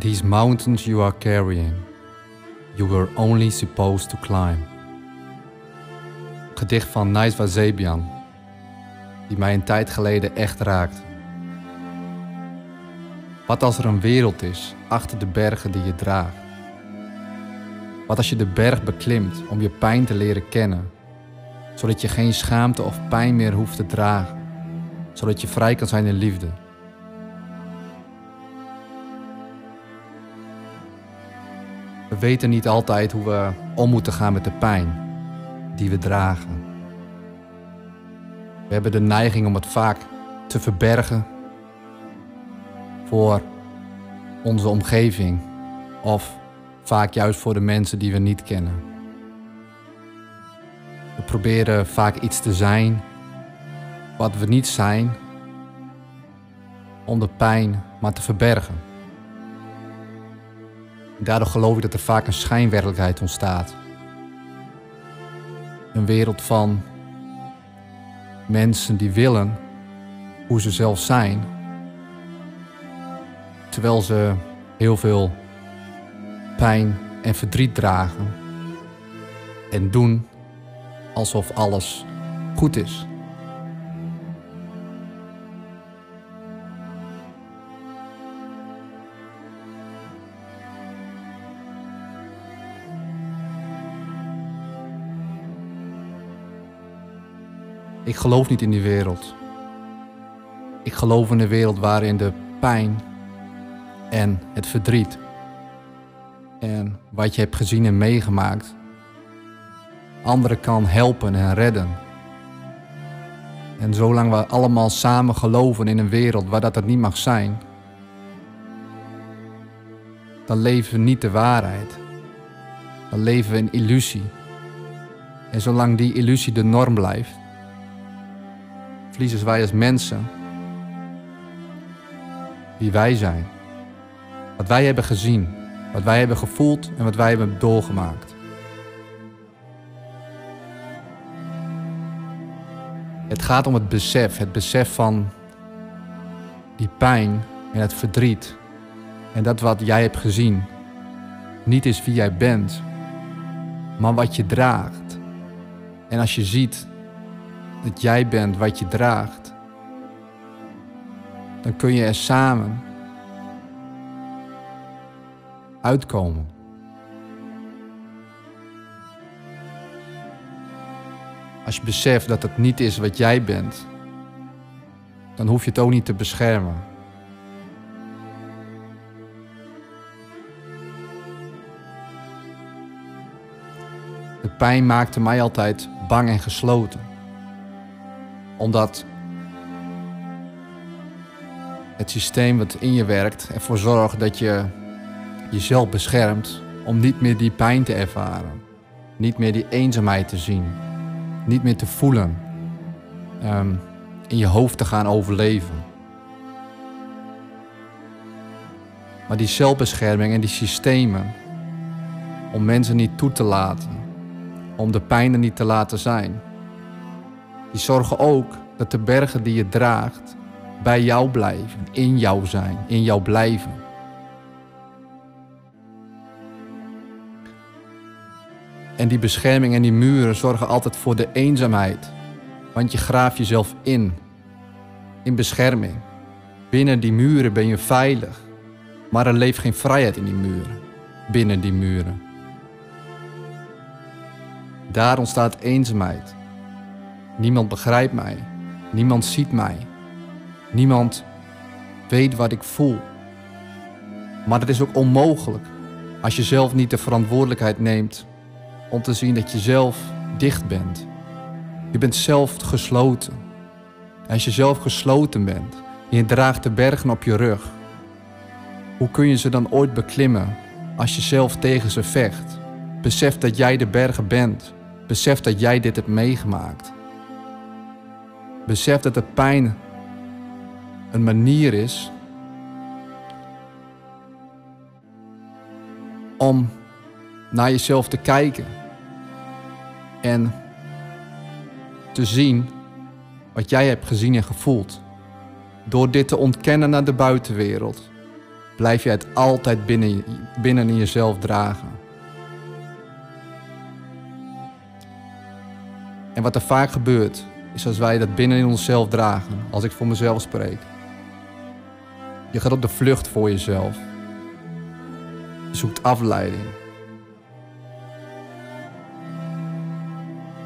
These mountains you are carrying, you were only supposed to climb. Gedicht van Naiswa Zebian, die mij een tijd geleden echt raakt. Wat als er een wereld is achter de bergen die je draagt? Wat als je de berg beklimt om je pijn te leren kennen, zodat je geen schaamte of pijn meer hoeft te dragen, zodat je vrij kan zijn in liefde? We weten niet altijd hoe we om moeten gaan met de pijn die we dragen. We hebben de neiging om het vaak te verbergen voor onze omgeving of vaak juist voor de mensen die we niet kennen. We proberen vaak iets te zijn wat we niet zijn om de pijn maar te verbergen. Daardoor geloof ik dat er vaak een schijnwerkelijkheid ontstaat. Een wereld van mensen die willen hoe ze zelf zijn, terwijl ze heel veel pijn en verdriet dragen en doen alsof alles goed is. Ik geloof niet in die wereld. Ik geloof in een wereld waarin de pijn en het verdriet en wat je hebt gezien en meegemaakt anderen kan helpen en redden. En zolang we allemaal samen geloven in een wereld waar dat het niet mag zijn, dan leven we niet de waarheid. Dan leven we in illusie. En zolang die illusie de norm blijft, verliezen wij als mensen wie wij zijn. Wat wij hebben gezien, wat wij hebben gevoeld en wat wij hebben doorgemaakt. Het gaat om het besef, het besef van die pijn en het verdriet. En dat wat jij hebt gezien niet is wie jij bent, maar wat je draagt. En als je ziet dat jij bent wat je draagt, dan kun je er samen uitkomen. Als je beseft dat het niet is wat jij bent, dan hoef je het ook niet te beschermen. De pijn maakte mij altijd bang en gesloten. Omdat het systeem wat in je werkt ervoor zorgt dat je jezelf beschermt om niet meer die pijn te ervaren. Niet meer die eenzaamheid te zien. Niet meer te voelen. Um, in je hoofd te gaan overleven. Maar die zelfbescherming en die systemen om mensen niet toe te laten, om de pijn er niet te laten zijn, die zorgen ook dat de bergen die je draagt bij jou blijven, in jou zijn, in jou blijven. En die bescherming en die muren zorgen altijd voor de eenzaamheid. Want je graaft jezelf in. In bescherming. Binnen die muren ben je veilig. Maar er leeft geen vrijheid in die muren. Binnen die muren. Daar ontstaat eenzaamheid. Niemand begrijpt mij. Niemand ziet mij. Niemand weet wat ik voel. Maar dat is ook onmogelijk als je zelf niet de verantwoordelijkheid neemt om te zien dat je zelf dicht bent. Je bent zelf gesloten. als je zelf gesloten bent en je draagt de bergen op je rug, hoe kun je ze dan ooit beklimmen als je zelf tegen ze vecht? Besef dat jij de bergen bent. Besef dat jij dit hebt meegemaakt. Besef dat de pijn een manier is om naar jezelf te kijken en te zien wat jij hebt gezien en gevoeld. Door dit te ontkennen naar de buitenwereld, blijf je het altijd binnen, binnen in jezelf dragen. En wat er vaak gebeurt, is als wij dat binnen in onszelf dragen, als ik voor mezelf spreek. Je gaat op de vlucht voor jezelf. Je zoekt afleiding.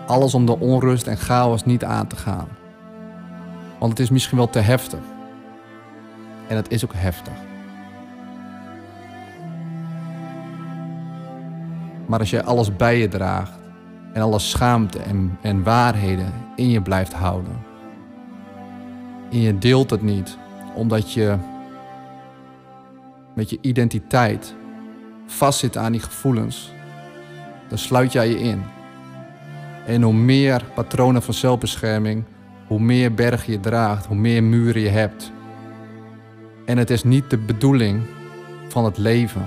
Alles om de onrust en chaos niet aan te gaan. Want het is misschien wel te heftig. En het is ook heftig. Maar als jij alles bij je draagt en alle schaamte en, en waarheden in je blijft houden. En je deelt het niet omdat je met je identiteit vastzit aan die gevoelens. Dan sluit jij je in. En hoe meer patronen van zelfbescherming, hoe meer bergen je draagt, hoe meer muren je hebt. En het is niet de bedoeling van het leven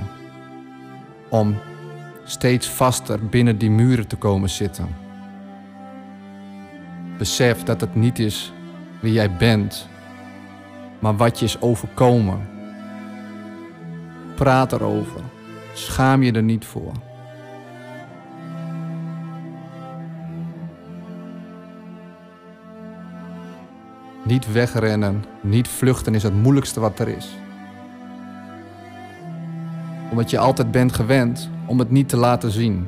om steeds vaster binnen die muren te komen zitten. Besef dat het niet is wie jij bent, maar wat je is overkomen. Praat erover. Schaam je er niet voor. Niet wegrennen, niet vluchten is het moeilijkste wat er is. Omdat je altijd bent gewend om het niet te laten zien.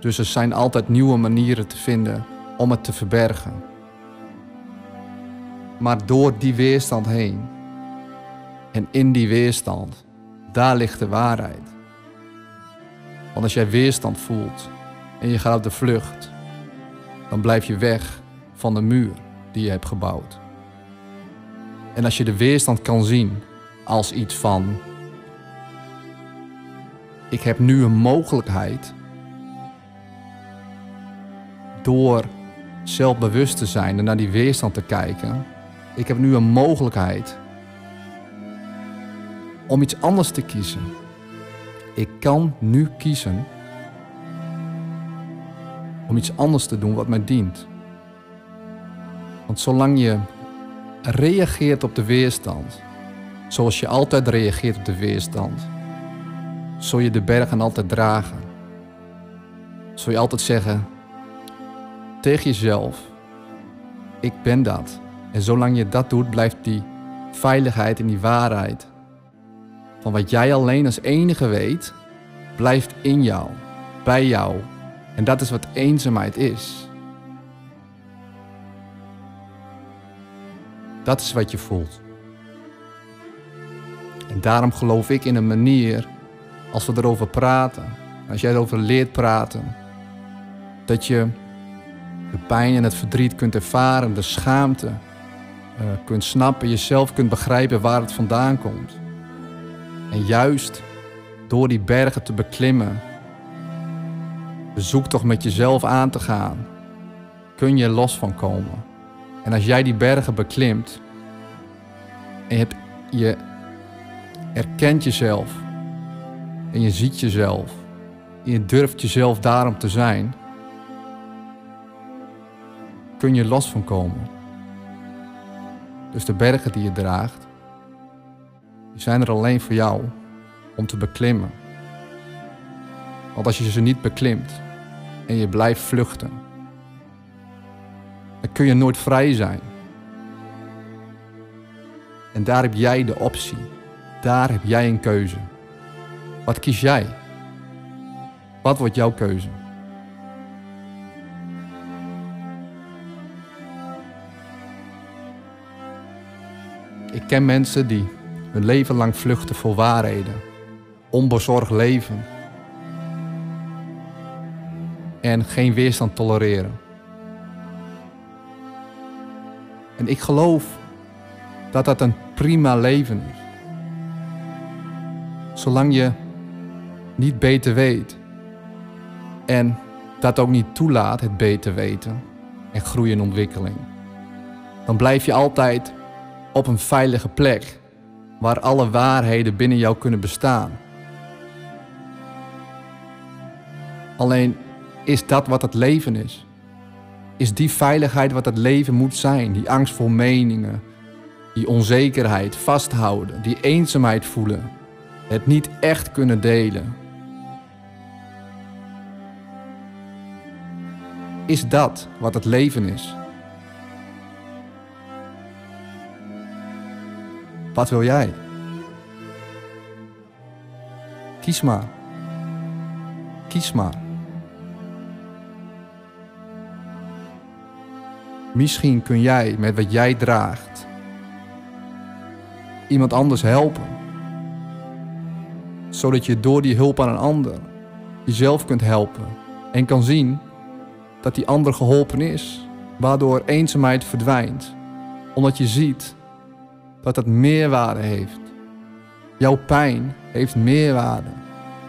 Dus er zijn altijd nieuwe manieren te vinden om het te verbergen. Maar door die weerstand heen en in die weerstand, daar ligt de waarheid. Want als jij weerstand voelt en je gaat op de vlucht, dan blijf je weg van de muur die je hebt gebouwd. En als je de weerstand kan zien als iets van ik heb nu een mogelijkheid door zelfbewust te zijn en naar die weerstand te kijken. Ik heb nu een mogelijkheid om iets anders te kiezen. Ik kan nu kiezen om iets anders te doen wat mij dient. Want zolang je reageert op de weerstand, zoals je altijd reageert op de weerstand, zul je de bergen altijd dragen. Zul je altijd zeggen tegen jezelf: Ik ben dat. En zolang je dat doet, blijft die veiligheid en die waarheid van wat jij alleen als enige weet, blijft in jou, bij jou. En dat is wat eenzaamheid is. Dat is wat je voelt. En daarom geloof ik in een manier als we erover praten, als jij erover leert praten, dat je de pijn en het verdriet kunt ervaren, de schaamte uh, kunt snappen, jezelf kunt begrijpen waar het vandaan komt. En juist door die bergen te beklimmen, de zoektocht met jezelf aan te gaan, kun je los van komen. En als jij die bergen beklimt en hebt, je erkent jezelf en je ziet jezelf. En je durft jezelf daarom te zijn. Kun je los van komen. Dus de bergen die je draagt, die zijn er alleen voor jou om te beklimmen. Want als je ze niet beklimt en je blijft vluchten, dan kun je nooit vrij zijn. En daar heb jij de optie. Daar heb jij een keuze. Wat kies jij? Wat wordt jouw keuze? Ik ken mensen die hun leven lang vluchten voor waarheden, onbezorgd leven en geen weerstand tolereren. En ik geloof dat dat een prima leven is. Zolang je niet beter weet. En dat ook niet toelaat, het beter weten en groei en ontwikkeling. Dan blijf je altijd op een veilige plek waar alle waarheden binnen jou kunnen bestaan. Alleen is dat wat het leven is? Is die veiligheid wat het leven moet zijn? Die angst voor meningen, die onzekerheid, vasthouden, die eenzaamheid voelen, het niet echt kunnen delen. Is dat wat het leven is? Wat wil jij? Kies maar. Kies maar. Misschien kun jij met wat jij draagt iemand anders helpen. Zodat je door die hulp aan een ander jezelf kunt helpen en kan zien dat die ander geholpen is, waardoor eenzaamheid verdwijnt, omdat je ziet dat het meerwaarde heeft. Jouw pijn heeft meerwaarde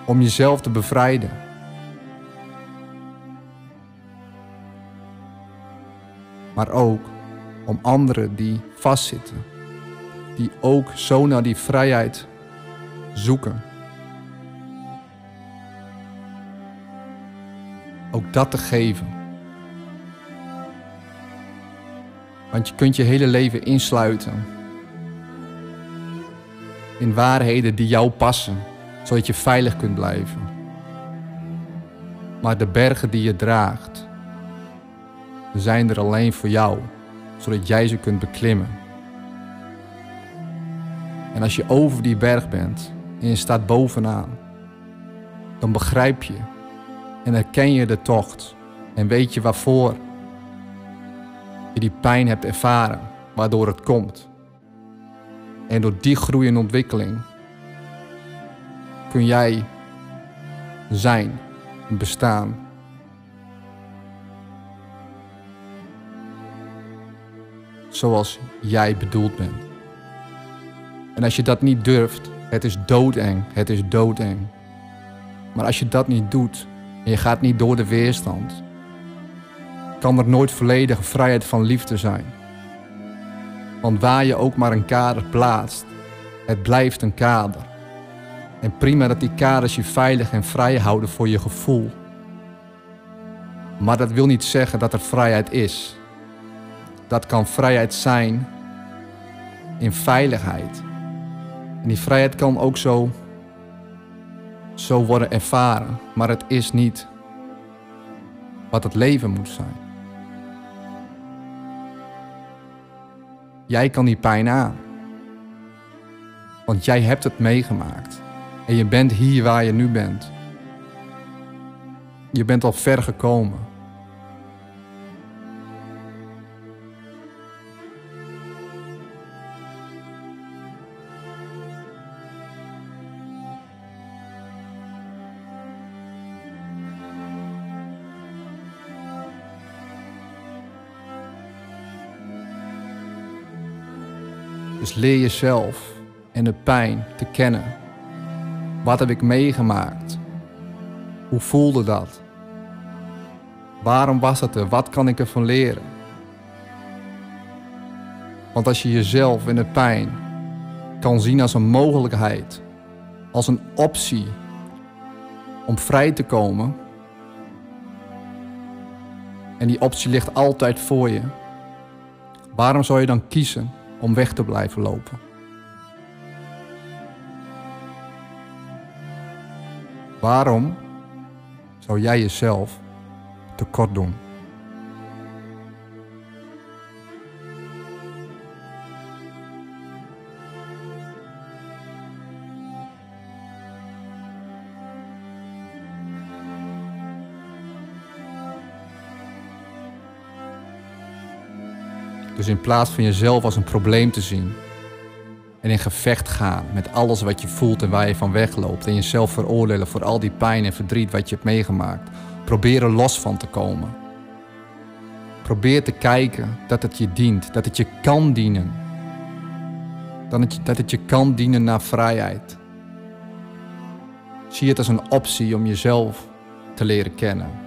om jezelf te bevrijden. Maar ook om anderen die vastzitten, die ook zo naar die vrijheid zoeken. Ook dat te geven. Want je kunt je hele leven insluiten in waarheden die jou passen, zodat je veilig kunt blijven. Maar de bergen die je draagt, zijn er alleen voor jou, zodat jij ze kunt beklimmen. En als je over die berg bent en je staat bovenaan, dan begrijp je en herken je de tocht en weet je waarvoor je die pijn hebt ervaren, waardoor het komt. En door die groei en ontwikkeling kun jij zijn bestaan. Zoals jij bedoeld bent. En als je dat niet durft, het is doodeng, het is doodeng. Maar als je dat niet doet en je gaat niet door de weerstand, kan er nooit volledige vrijheid van liefde zijn. Want waar je ook maar een kader plaatst, het blijft een kader. En prima dat die kaders je veilig en vrij houden voor je gevoel. Maar dat wil niet zeggen dat er vrijheid is. Dat kan vrijheid zijn in veiligheid. En die vrijheid kan ook zo, zo worden ervaren, maar het is niet wat het leven moet zijn. Jij kan die pijn aan. Want jij hebt het meegemaakt. En je bent hier waar je nu bent. Je bent al ver gekomen. Dus leer jezelf en de pijn te kennen. Wat heb ik meegemaakt? Hoe voelde dat? Waarom was het er? Wat kan ik ervan leren? Want als je jezelf en de pijn kan zien als een mogelijkheid, als een optie om vrij te komen, en die optie ligt altijd voor je, waarom zou je dan kiezen om weg te blijven lopen. Waarom zou jij jezelf tekort doen? Dus in plaats van jezelf als een probleem te zien en in gevecht gaan met alles wat je voelt en waar je van wegloopt en jezelf veroordelen voor al die pijn en verdriet wat je hebt meegemaakt, probeer er los van te komen. Probeer te kijken dat het je dient, dat het je kan dienen. Dat het, dat het je kan dienen naar vrijheid. Zie het als een optie om jezelf te leren kennen.